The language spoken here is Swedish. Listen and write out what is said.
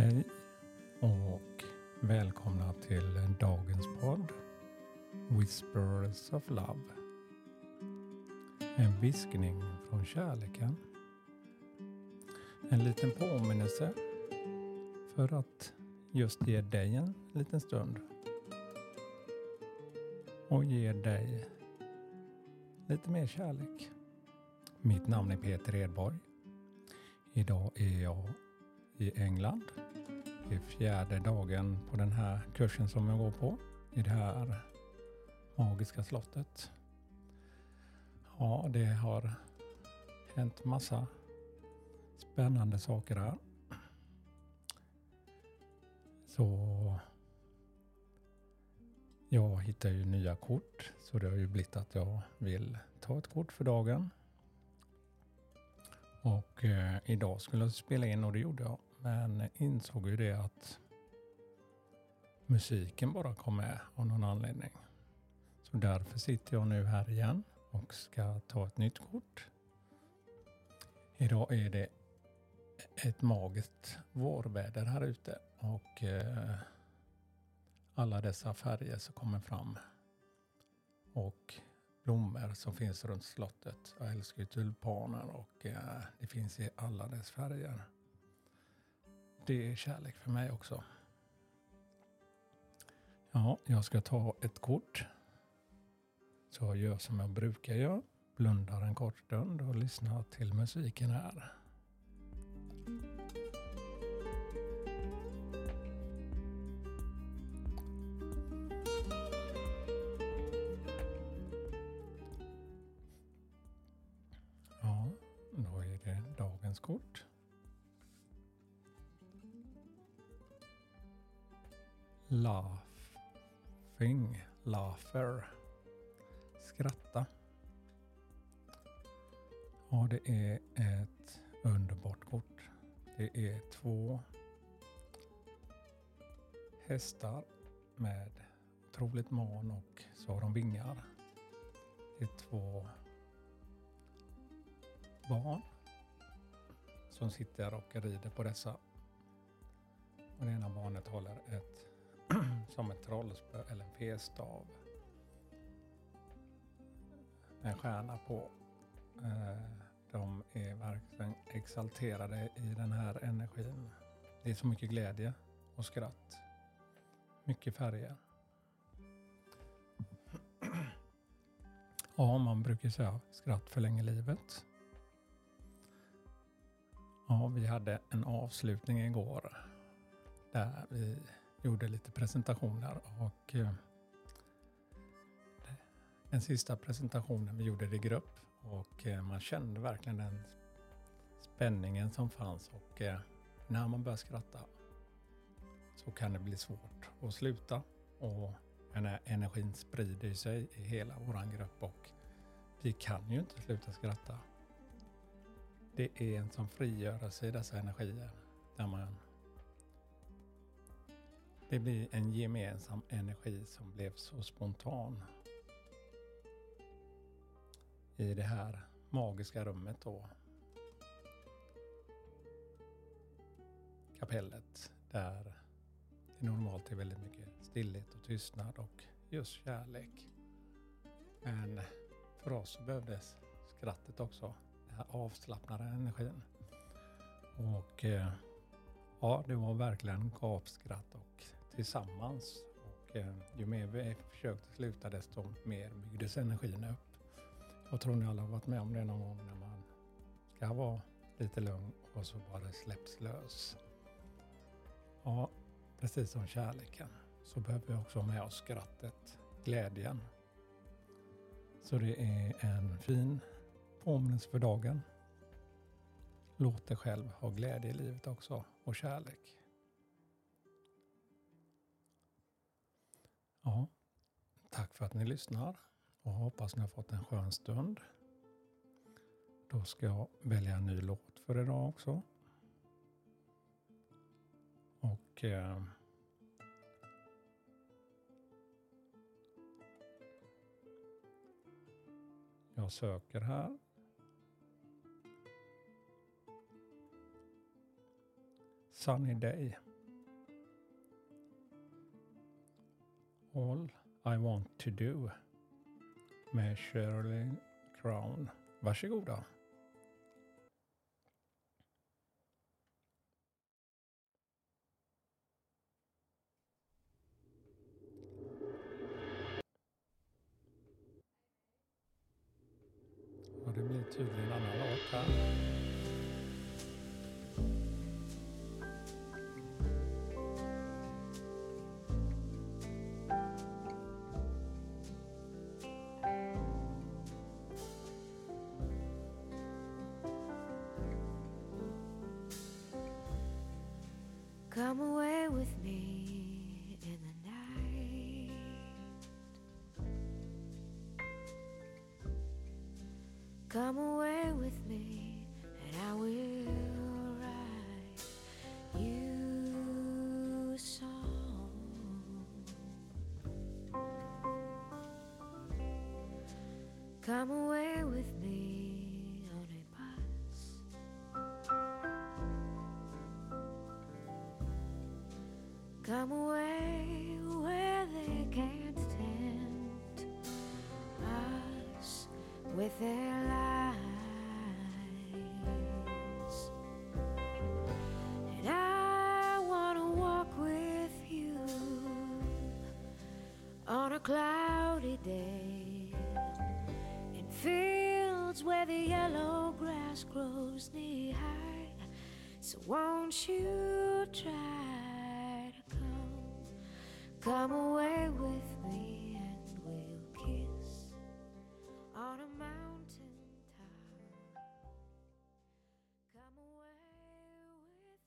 Hej och välkomna till dagens podd Whispers of Love. En viskning från kärleken. En liten påminnelse för att just ge dig en liten stund och ge dig lite mer kärlek. Mitt namn är Peter Edborg. Idag är jag i England. Det är fjärde dagen på den här kursen som jag går på i det här magiska slottet. Ja, det har hänt massa spännande saker här. Så jag hittar ju nya kort så det har ju blivit att jag vill ta ett kort för dagen. Och eh, idag skulle jag spela in och det gjorde jag. Men insåg ju det att musiken bara kom med av någon anledning. Så därför sitter jag nu här igen och ska ta ett nytt kort. Idag är det ett magiskt vårväder här ute och eh, alla dessa färger som kommer fram. Och blommor som finns runt slottet. Jag älskar ju tulpaner och eh, det finns i alla dess färger. Det är kärlek för mig också. Ja, jag ska ta ett kort. Så jag gör som jag brukar göra. Blundar en kort stund och lyssnar till musiken här. Ja, då är det dagens kort. Laughing, laugher, skratta. Ja, det är ett underbart kort. Det är två hästar med otroligt man och så har de vingar. Det är två barn som sitter och rider på dessa. Och det ena barnet håller ett som ett trollspö eller en festav. En stjärna på. Eh, de är verkligen exalterade i den här energin. Det är så mycket glädje och skratt. Mycket färger. Ja, man brukar säga skratt förlänger livet. Ja, vi hade en avslutning igår där vi gjorde lite presentationer och eh, den sista presentationen vi gjorde det i grupp och eh, man kände verkligen den spänningen som fanns och eh, när man börjar skratta så kan det bli svårt att sluta och den här energin sprider sig i hela våran grupp och vi kan ju inte sluta skratta. Det är en som frigörelse i dessa energier där man det blir en gemensam energi som blev så spontan i det här magiska rummet då. Kapellet där det normalt är väldigt mycket stillhet och tystnad och just kärlek. Men för oss behövdes skrattet också, den här avslappnade energin. Och eh, ja, det var verkligen gapskratt och tillsammans. Och eh, ju mer vi försökte sluta desto mer byggdes energin upp. Jag tror ni alla har varit med om det någon gång när man ska vara lite lugn och så bara släpps lös. Ja, precis som kärleken så behöver vi också ha med oss skrattet, glädjen. Så det är en fin påminnelse för dagen. Låt dig själv ha glädje i livet också och kärlek. Ja, tack för att ni lyssnar och hoppas ni har fått en skön stund. Då ska jag välja en ny låt för idag också. Och eh, jag söker här. Sunny Day All I Want To Do med Shirley Crown. Varsågoda. Och det blir tydligen en annan låt här. Come away with me in the night. Come away with me, and I will write you a song. Come away with me with their lies. And I want to walk with you on a cloudy day in fields where the yellow grass grows knee high. So won't you try to come, come away with me